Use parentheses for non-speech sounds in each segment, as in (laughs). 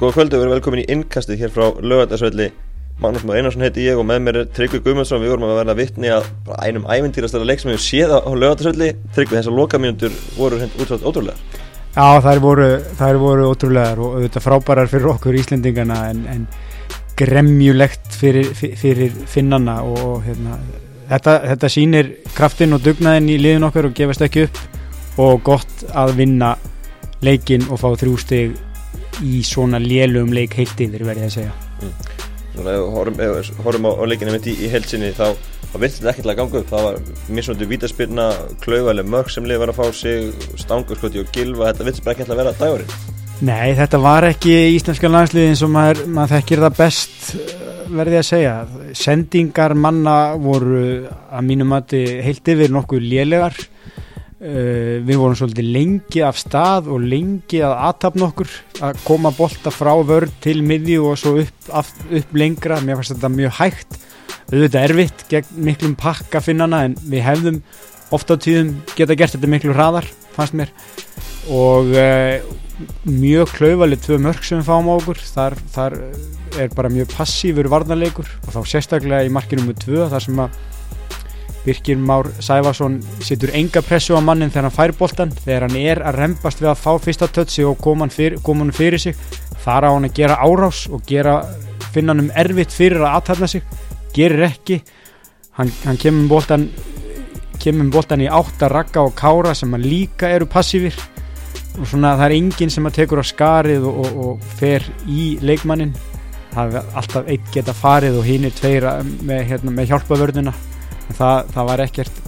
Góða kvöldu, við erum velkomin í innkastið hér frá lögatarsvelli Magnús Már Einarsson heiti ég og með mér er Tryggvi Guðmundsson. Við vorum að verða vittni að einum ævintýrastæla leik sem við séð á lögatarsvelli Tryggvi, þessar lokamínundur voru hendt útrátt ótrúlega Já, þær voru, þær voru ótrúlegar og auðvitað frábærar fyrir okkur Íslendingana en, en gremjulegt fyrir, fyrir finnana og hérna, þetta, þetta sýnir kraftin og dugnaðin í liðin okkar og gefast ekki upp og gott að vinna leikin og fá þrjú steg í svona lélum leik heilt yfir verði að segja. Mm. Svona ef horfum á, á leikinu mitt í, í heilsinni þá, virðist þetta ekkert að ganga upp. Það var mismunandi vítaspilna, klauvaleg mörg sem liði var að fá sig, stangurskoti og gilva, þetta bara ekkert að vera dægurinn Nei, þetta var ekki íslenska landsliðin sem maður, maður þekkir það best verði að segja. Sendingar manna voru að mínum mati heilt yfir nokkuð lélegar Uh, við vorum svolítið lengi af stað og lengi að aðtapna okkur að koma bolta frá vörð til miðju og svo upp, af, upp lengra. Mér fannst þetta mjög hægt. Auðvitað erfitt gegn miklum pakka finnana en við hefðum ofta á tíðum geta gert þetta miklu hraðar fannst mér. Og uh, mjög klauvalið tvö mörg sem við fáum á okkur. Þar, þar er bara mjög passífur varnarleikur og þá sérstaklega í markinum með tvö þar sem að Birkir Már Sæfarsson setur enga pressu á mannin þegar hann fær boltan þegar hann er að rempast við að fá fyrsta tötsi og koma hann fyrir, kom fyrir sig þar á hann að gera árás og gera, finna hann um erfitt fyrir að aðtæfna sig. Gerir ekki. Hann, hann kemur um boltan kemur um boltan í átt að ragga og kára sem að líka eru passífir og svona það er enginn sem að tekur á skarið og, og, og fer í leikmannin það er alltaf eitt geta farið og hinn er tveir með, hérna, með hjálpavörðuna það, það var ekkert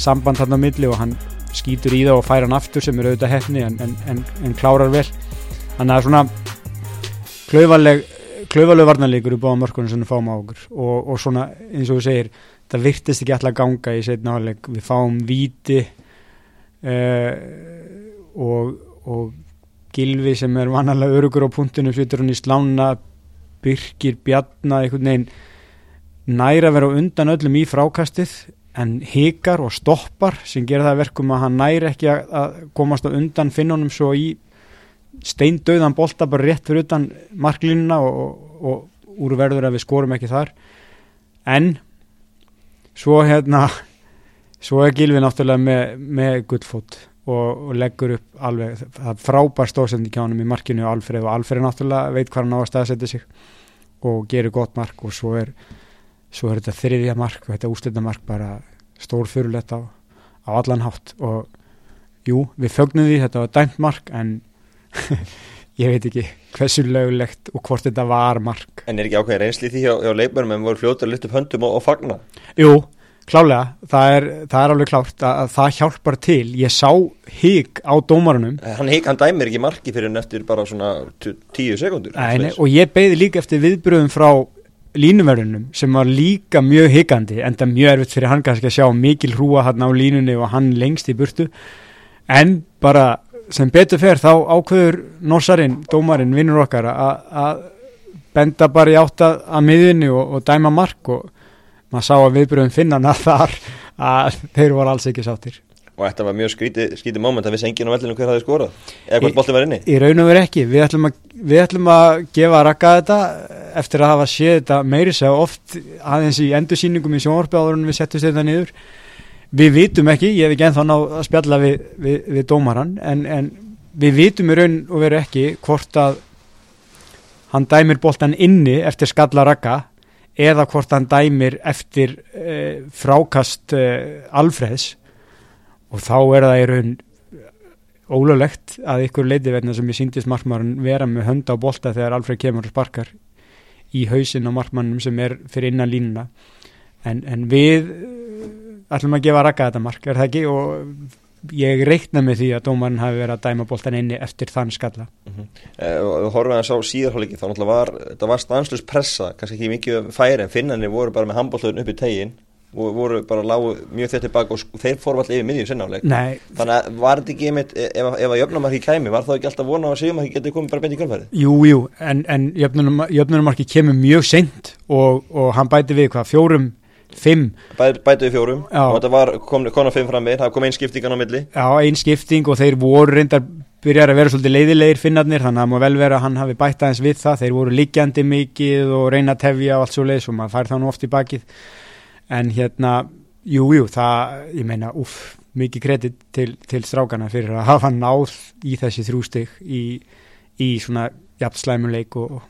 samband hann á milli og hann skýtur í það og fær hann aftur sem er auðvitað hefni en, en, en, en klárar vel. Þannig að svona klauvaleg klauvaleg varnarleikur í báða mörkunum sem við fáum á okkur. Og, og svona eins og þú segir það virtist ekki alltaf ganga í setna áleik við fáum víti uh, og, og Gilvi sem er vanalega örugur á punktinu flyttur hann í slána Birkir, Bjarnar, einhvern veginn næra að vera undan öllum í frákastið en hikar og stoppar sem gera það verkum að hann næri ekki að komast á undan finnunum svo í steindauðan bolta bara rétt fyrir utan marklínuna og, og, og úrverður að við skorum ekki þar. En svo hérna svo er Gilvi náttúrulega með, með gullfót og, og leggur upp alveg það frábær stóðsendi kjánum í markinu og Alfred og Alfred náttúrulega veit hvað hann á að staðsetja sig og gerir gott mark og svo er svo er þetta þriðja mark og þetta úslitamark bara stórfyrulegt á, á allan hátt. Og jú, við fögnum því þetta var dæmt mark en (laughs) ég veit ekki hversu löglegt og hvort þetta var mark. En er ekki ákveðin reynsli því hjá, hjá leikmennum en voru fljóta lyfta upp höndum og, og fagna? Jú, klálega, það er, það er alveg klárt að, að það hjálpar til. Ég sá hík á dómarunum. Hann hík, hann dæmir ekki marki fyrir en eftir bara svona tíu sekundur og ég beði líka eftir viðbröðum frá línuverðunum sem var líka mjög higgandi en það mjög erfitt fyrir hann kannski að sjá mikil hrúa hann á línunni og hann lengst í burtu. En bara sem betur fer þá ákveður norsarinn, dómarinn, vinnur okkar að benda bara í átta að miðunni og, og dæma mark og maður sá að viðbröðum finnan að (laughs) þar að þeir voru alls ekki sáttir og þetta var mjög skríti, skríti moment að vissi enginn á vellinu hver hafði skorað. Eða hvort bolti var inni. í raun og veru ekki, við ætlum að, við ætlum að gefa rakka þetta eftir að hafa séð þetta meiri segja oft aðeins í endursýningum í sjónvarpjáðurinn við setjum þetta niður. Við vitum ekki, ég hef ekki ennþá ná að spjalla við, við, við dómaran en, en við vitum í raun og veru ekki hvort að hann dæmir boltan inni eftir skalla rakka eða hvort hann dæmir eftir eh, frákast eh, Alfreds og þá er það í raun ólulegt að ykkur leiti verðna sem ég síndist markmann vera með hönda á bolta þegar Alfred kemur og sparkar í hausin á markmannum sem er fyrir innan línuna. En, en við uh, ætlum að gefa rakka þetta mark er það ekki? Og ég reikna með því að dómarinn hafi verið að dæma boltan inni eftir þann skalla. Mm -hmm. eh, og horfum við að sá síðarhóliki þá náttúrulega var, þetta var stanslust pressa kannski ekki mikið færi en finnanir voru bara með handbóltöðun upp í tegin og voru bara lágu mjög þett tilbaka og þeir fór alltaf yfir miðjum sinnáleik. Þannig að var þetta ekki einmitt ef, ef að jöfnumarki kæmi, var það ekki alltaf vona að segjum að það geti komið bara beint í kvöldfæri? Jú, jú, en, en jöfnumarki kemur mjög seint og, og hann bæti við hvað, fjórum, fimm? Bæ, Bæti við fjórum. Já. og þetta var, kom, að fimm fram með það kom einn skipting á milli. Já, einn skipting og þeir voru reyndar byrjar að vera svolítið leiðilegir finnarnir þannig að það má vel vera að hann hafi bætt aðeins við það. Þeir voru líkjandi mikið og reyna að tefja og allt svo leiðis og maður fær það nú oft í bakið en hérna, jújú jú, það, ég meina, uff mikið kredit til, til strákana fyrir að hafa náð í þessi þrjústig í, í svona jafn slæmuleik og,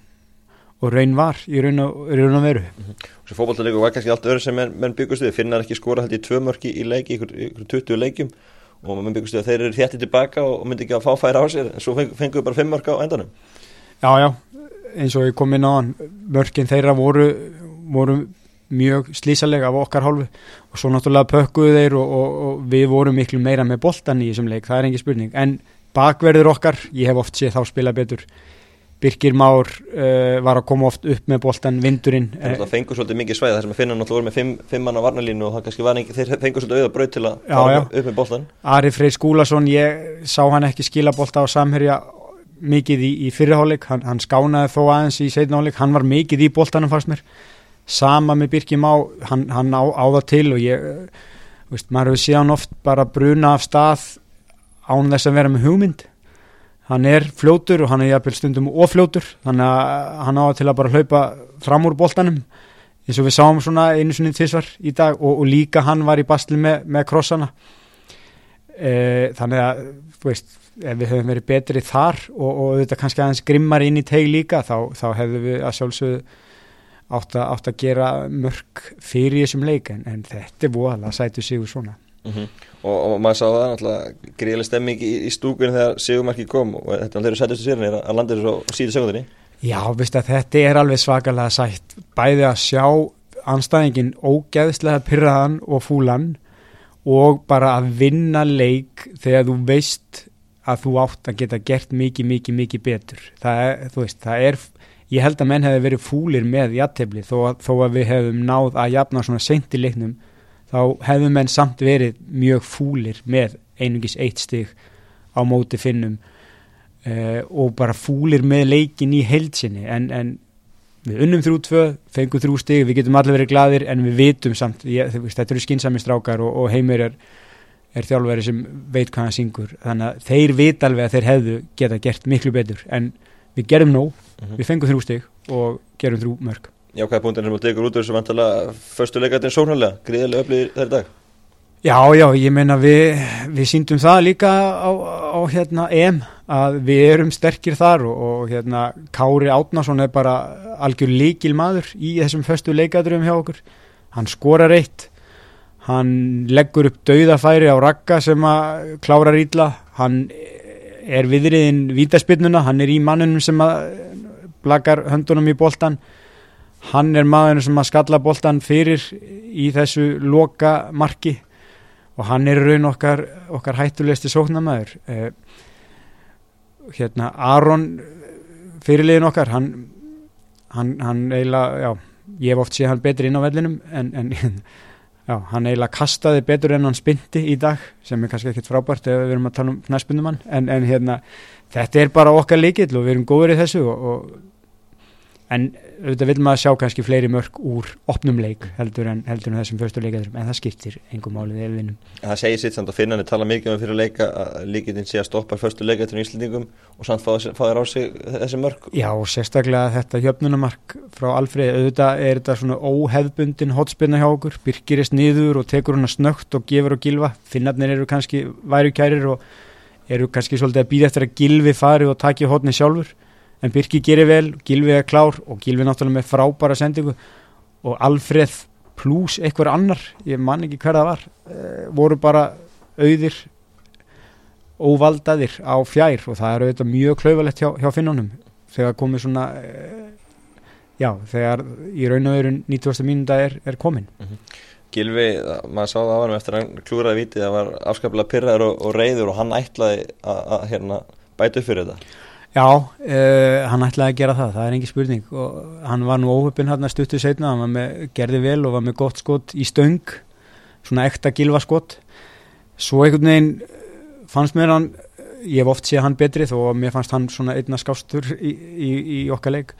og raun var í raun og, raun og veru. Mm -hmm. Svo fókbaltarleiku var kannski allt öðru sem menn, menn byggust við, finnar ekki skora held í tvö mörki í leiki, ykkur, ykkur 20 leikum og mann byggust við að þeir eru þétti tilbaka og myndi ekki að fá færa á sér. En svo fenguðu bara fimm mörk á endanum. Já, já, eins og ég kom inn á mörkin þeirra voru, voru mjög slísalega af okkar hálfu. Og svo náttúrulega pökkuðu þeir og, og, og við vorum miklu meira með boltan í þessum leik, það er engi spurning. En bakverður okkar, ég hef oft séð þá spila betur. Birkir Már uh, var að koma oft upp með boltan vindurinn Það fengur svolítið mikið svæð þar sem að finna náttúrulega með fimm, fimm manna varnalínu og það kannski var ekki, þeir fengur svolítið auða bröð til að fara upp með boltan Ari Freyr Skúlason, ég sá hann ekki skila bolta á samherja mikið í, í fyrirháleik, hann, hann skánaði þó aðeins í setnáleik, hann var mikið í boltanum fannst mér, sama með Birkir Már hann, hann á, á það til og ég, veist, maður hefur síðan oft bara bruna af stað án þess að vera með hugmynd. Hann er fljótur og hann er jafnvel stundum ofljótur þannig að hann á til að bara hlaupa fram úr boltanum eins og við sáum svona einu svonni tísvar í dag og, og líka hann var í bastli með, með krossana. E, þannig að veist, ef við höfum verið betri þar og, og þetta kannski aðeins grimmar inn í teg líka þá, þá hefðu við að sjálfsögðu átt að, átt að gera mörg fyrir þessum leik en, þetta er voðalega sætu sigur svona. Mm -hmm. og, og maður sá það náttúrulega gríðileg stemming í, í stúkunni þegar Sigurmarki kom og þetta er sætustu sérinn að landa þessu á síðu segundinni Já, viðst að þetta er alveg svakalega sætt. Bæði að sjá anstæðingin ógeðslega pyrraðan og fúlan og bara að vinna leik þegar þú veist að þú átt að geta gert mikið, mikið, mikið betur. Það er, þú veist, það er ég held að menn hefði verið fúlir með jættefli þó, þó að við hefum náð að jafna svona sent í leiknum þá hefðum menn samt verið mjög fúlir með einungis eitt stig á móti finnum uh, og bara fúlir með leikin í heilsinni en, en við unnum þrjú tvö, fengum þrjú stig við getum allir verið gladir en við vitum samt ég, þetta eru skynsami strákar og, og heimir er, er þjálfveri sem veit hvað hann syngur. Þannig að þeir vit alveg að þeir hefðu geta gert miklu betur. En við gerum nóg, mm -hmm. við fengum þrjú stig og gerum þrjú mörg jákvæðpunktin sem þú tekur út úr þessu vantala förstu leikatinn sóknarlega, gríðilega öflið þær dag. Já, já, ég meina við, við síndum það líka á, á hérna EM að við erum sterkir þar og, og hérna Kári Átnason er bara algjör líkil maður í þessum förstu leikaturum hjá okkur. Hann skorar eitt. Hann leggur upp dauðafæri á rakka sem að klára rýtla hann er viðriðin vítaspinnuna, hann er í mannunum sem blakar höndunum í boltan hann er maður sem að skalla boltan fyrir í þessu loka marki og hann er raun okkar, okkar hættulegsti sóknamaður eh, hérna Aron fyrirliðin okkar hann, hann, hann eiginlega, já ég hef oft séð hann betri inn á vellinum en, en já, hann eiginlega kastaði betur en hann spindi í dag sem er kannski ekkert frábært ef við erum að tala um næspundumann en, en hérna þetta er bara okkar líkil og við erum góður í þessu og, og en auðvitað vil maður sjá kannski fleiri mörg úr opnum leik heldur en, heldur en þessum fyrstu leikaðurum en það skiptir engum málið eða vinnum. Það segir sitt samt að finna hann tala mikið um fyrir leika að líkitinn sé að stoppa fyrstu leikaðurum í Íslandingum og samt fá þér á sig þessi mörg. Já og sérstaklega þetta hjöfnunumark frá Alfred auðvitað er þetta svona óheðbundin hotspinna hjá okkur, byrkirist niður og tekur hann að snögt og gefur og gilva finnarnir eru kannski værukærir og eru kannski svolítið að býða eftir að gilvi fari og taki hotni sjálfur en Birki gerir vel, Gilvi er klár og Gilvi náttúrulega með frábæra sendingu og Alfreð pluss eitthvað annar, ég man ekki hver það var e, voru bara auðir óvaldaðir á fjær og það er auðvitað mjög klauvalegt hjá, hjá finnunum þegar komið svona e, já, þegar í raun og öðrun 90. mínunda er, er komin mm -hmm. Gilvi, maður sá það á hann eftir að hann klúraði vitið, það var afskaplega pyrraður og, og reyður og hann ætlaði að hérna, bæta upp fyrir þetta Já, uh, hann ætlaði að gera það, það er engi spurning og hann var nú óhöppin hann að stuttu setna, hann með, gerði vel og var með gott skott í stöng, svona ekta gilva skott. Svo einhvern veginn fannst mér hann, ég hef oft séð hann betri þó að mér fannst hann svona einna skástur í, í, í okkar leik.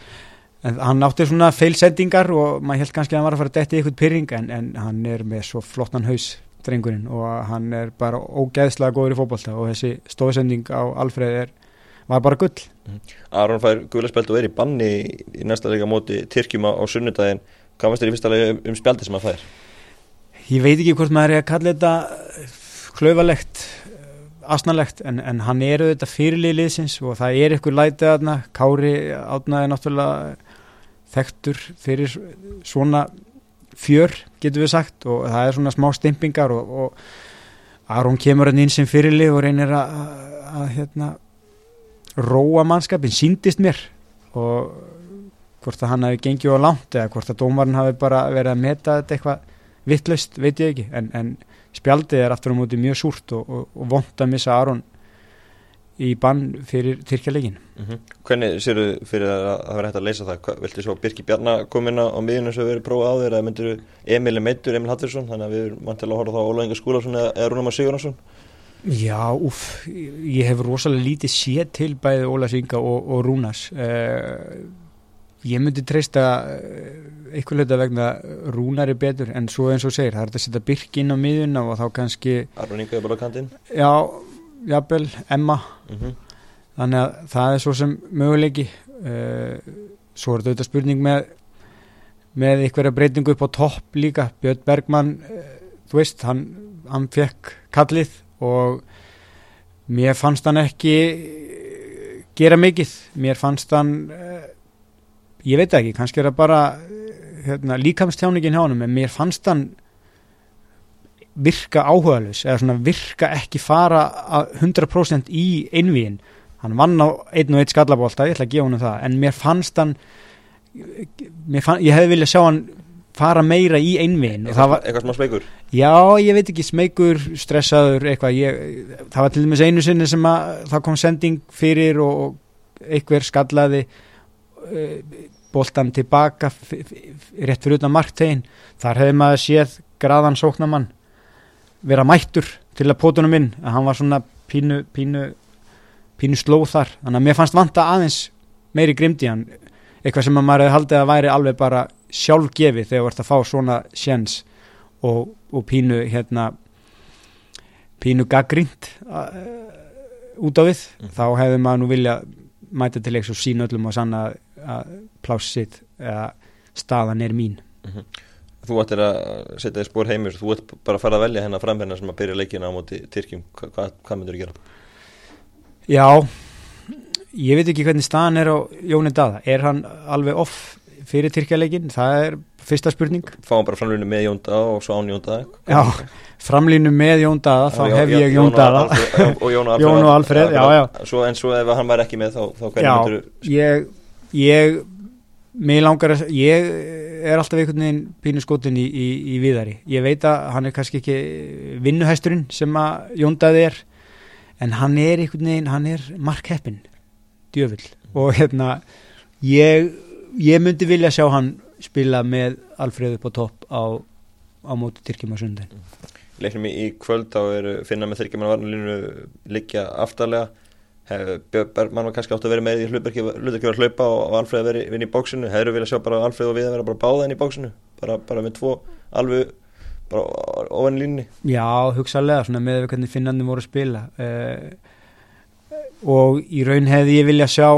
En hann átti svona feilsendingar og maður held kannski að hann var að fara að detti eitthvað pyrring en, en hann er með svo flottan haus drengurinn og hann er bara ógeðslega góður í fókbalta og þessi stóðsending á Alfreð er, var bara gull mm. Aron fær guðlarspelt og er í banni í næsta leika móti Tyrkjum á sunnudagin hvað varst þér í fyrsta leika um, um spjaldi sem hann fær? Ég veit ekki hvort maður er að kalla þetta klöfalegt asnalegt en, en hann eru þetta fyrirliðliðsins og það er ykkur lætið aðna Kári átnaði náttúrulega þekktur fyrir svona fjör getur við sagt og það er svona smá stimpingar og, og Aron kemur hann inn sem fyrirlið og reynir að hérna, róa mannskapin, síndist mér. Og hvort að hann hafi gengið á langt eða hvort að dómarinn hafi bara verið að meta þetta eitthvað vittlust, veit ég ekki. En, en spjaldið er aftur á móti mjög súrt og, og, og vond að missa Aron í bann fyrir Tyrkjalegin mm -hmm. Hvernig séu þú fyrir að það verði hægt að leysa það? Viltu svo Birki Bjarnar komin á miðunum sem verið prófað á þér eða myndir Emil Meitur, Emil Hattirsson þannig að við erum mann til að horfa þá Óla Inga Skúlason eða, eða Rúnamar Sigurnarsson Já, uff, ég hef rosalega lítið séð til bæði Óla Singa og, og Rúnas uh, ég myndi treysta uh, eitthvað hluta vegna Rúnar er betur en svo eins og segir, það er að setja Birki inn á miðuna og þá kannski Arun Inga er bara á kantinn. Já jafnvel, Emma. Mm -hmm. þannig að það er svo sem möguleiki. Uh, svo er þetta spurning með með einhverja breytingu upp á topp líka. Björn Bergman uh, þú veist, hann, hann fekk kallið og mér fannst hann ekki gera mikið, mér fannst hann uh, ég veit ekki, kannski er það bara hérna, líkamstjáningin hjá hann, en mér fannst hann virka áhugaðlus eða svona virka ekki fara 100% í einvíin hann vann á einn og einn skallabólta ég ætla að gefa hann það, en mér fannst hann mér fann, ég hefði viljað sjá hann fara meira í einvíin eitthvað, eitthvað smá smeykur? Já, ég veit ekki, smeykur, stressaður eitthvað, ég, það var til dæmis einu sinni sem að það kom sending fyrir og eitthvað skallaði uh, bóltan tilbaka rétt fyrir utan marktegin. Þar hefði maður séð graðan sóknamann vera mættur til að pótunum inn. Að hann var svona pínu, pínu, pínu slóð þar. Þannig að mér fannst vanta aðeins meiri grimdi hann. Eitthvað sem að maður hefði haldið að væri alveg bara sjálfgefi þegar þú ert að fá svona sjens og, og pínu hérna pínu gaggrínt uh, út á við mm. þá hefði maður nú vilja mæta til eitthvað sín öllum og sanna að plássitt eða staðan er mín mm -hmm. Þú ættir að setja þér spór heimir þú ættir bara að fara að velja hennar framherna sem að byrja leikina á móti Tyrkjum Hva, hvað, hvað myndur þú gera? Já ég veit ekki hvernig staðan er á Jóni Dada er hann alveg off fyrir Tyrkjaleikin, það er fyrsta spurning Fáum bara framlýnu með Jón Dada og svo án Jón Dada Já, framlýnu með Jón Dada þá já, hef ég Jón Dada og Jón og (laughs) Alfred, Jón og Alfred já, já. Svo, En svo ef hann var ekki með þá, þá hvernig myndur þú ég, ég, mér langar að ég er alltaf einhvern veginn pínu skotin í, í, í viðari. Ég veit að hann er kannski ekki vinnuhæsturinn sem að Jóndaði er, en hann er einhvern veginn, hann er markheppin, djöfull. Og hérna, ég, ég myndi vilja sjá hann spila með Alfreð upp á topp á, á móti Tyrkjum á sundin. Leiknum í kvöld á er finna með Tyrkjum að varnalínu liggja aftarlega. Bergman var kannski átt að vera með í hlutverki að hlaupa og Alfred að vera inn í bóksinu hefur viljað sjá bara Alfred og við að vera bara báða inn í bóksinu bara, bara með tvo alveg bara ofan línni Já, hugsaðlega, svona með hvernig finnandi voru að spila. Eh, og í raun hefði ég viljað sjá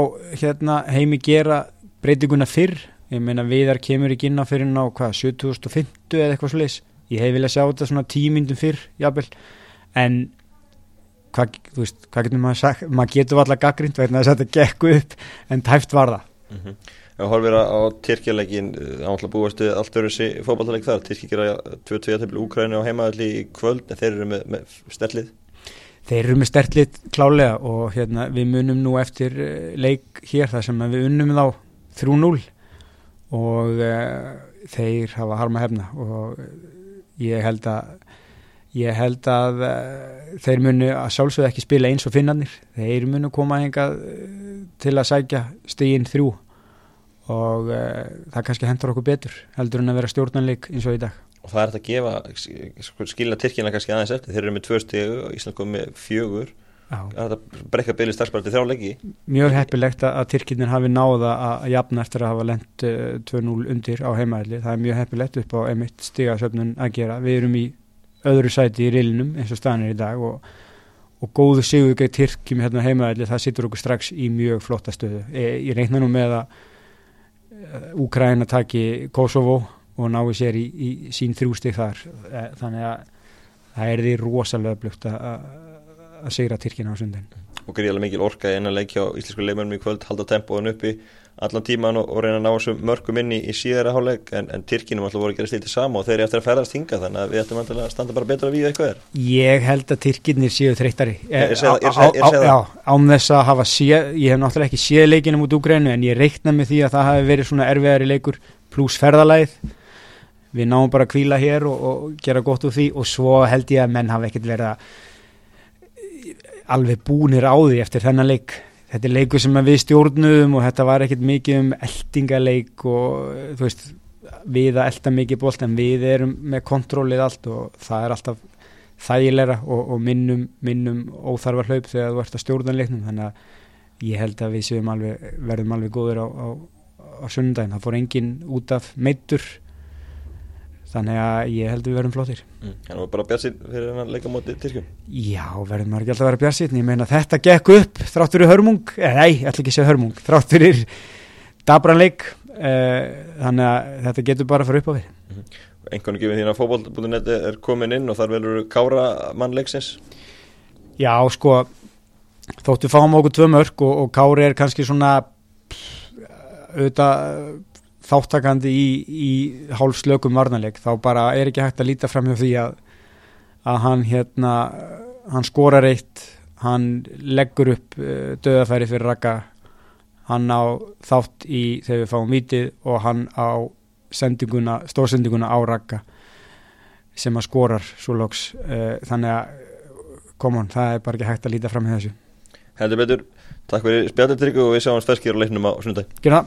hérna heimi gera breytinguna fyrr. Ég meina viðar kemur ekki inn á fyrir ná hvað, 7050 eða eitthvað slúleis ég hefði viljað sjá þetta svona tímyndum fyrr jábel, en hvað, þú veist, hvað getur maður sagt? Maður getur alltaf gaggrind vegna þess að þetta gekk upp en tæft var það. Mm -hmm. Já, horfið á Tyrkjalegin ánáttúrulega búastu allt öru þessi fókbaltaleg þar. Tyrkja gera 2-2 til Úkræni á heimaðalli í kvöld þeir eru með, með sterlið Þeir eru með sterlið klálega og hérna, við munum nú eftir eh, leik hér þar sem við unnum þá 3-0 og uh, þeir hafa harma hefna og ég held að Ég held að uh, þeir munu að sjálfsögðu ekki spila eins og finnarnir. Þeir munu koma hengað uh, til að sækja steginn þrjú og uh, það kannski hendur okkur betur heldur en að vera stjórnanleik eins og í dag. Og það er þetta að gefa skilina Tyrkina kannski aðeins eftir. Þeir eru með tvö stegu og Ísland kom með fjögur. Þetta brekka byrju starfsbæri til þrjáleiki. Mjög heppilegt að Tyrkinir hafi náða að jafna eftir að hafa lendt 2-0 undir á heimaðli. Það er mjög heppilegt upp á emitt stigasöfnun að gera. Við erum í öðru sæti í rilinum eins og staðan er í dag og, og góðu sigur gegn Tyrkjum hérna heimaðalli það sittur okkur strax í mjög flotta stöðu e, ég reikna nú með að Úkræna taki Kosovo og nái sér í, í sín þrjústig þar e, þannig að það er því rosalega blögt að segra Tyrkina á sundin. Og gríðilega mikil orka í enna leikja á íslensku leimannum í kvöld, halda tempóðan uppi allan tíman og, og reyna að ná þessum mörgum inn í, síðara háleg en, en Tyrkinum alltaf voru að gera stiltið sama og þeir eru eftir að ferðast hinga þannig að við ættum að standa bara betra við eitthvað er. Ég held að Tyrkinir séu þreyttari. Án þess að hafa séð, ég hef náttúrulega ekki séð leikinum út úr greinu en ég reikna með því að það hafi verið svona erfiðari leikur pluss ferðalæð við náum bara að kvíla hér og, og gera gott úr því og svo held ég að menn hafa ekkert verið að alveg búnir á því eftir þennan leik. Þetta er leiku sem við stjórnum og þetta var ekkert mikið um eldingaleik og þú veist við að elda mikið bólt en við erum með kontrólið allt og það er alltaf þægilegra og, og minnum, minnum óþarfa hlaup þegar þú ert að stjórna leiknum. Þannig að ég held að við alveg, verðum alveg góður á, á, á sundagin það fór engin út af meittur þannig að ég held að við verðum flottir. Mm. Þannig að bara björnsinn fyrir að leika mótið Tyrkjum Já, verðum maður ekki alltaf að vera björnsinn ég meina þetta gekk upp þráttur í hörmung eh, nei, ætla ekki segja hörmung þráttur í dabranleik eh, þannig að þetta getur bara að fara upp á við. Mm -hmm. Engan ekki við þín að fókbólbúðunetti er komin inn og þar velur kára mannleiksins Já, sko þóttu fáum okkur tvö mörg og, og kári er kannski svona auðvitað þáttakandi í, í hálfslökum varnarleik þá bara er ekki hægt að líta fram hjá því að, að hann hérna hann skorar eitt hann leggur upp uh, döðafæri fyrir rakka hann á þátt í þegar við fáum vítið og hann á sendinguna, stórsendinguna á rakka sem að skorar svo loks uh, þannig að komon, það er bara ekki hægt að líta fram hjá þessu. Heldur betur, takk fyrir spjallartryggu og við sjáum stærskir á leiknum á sundag Gjörða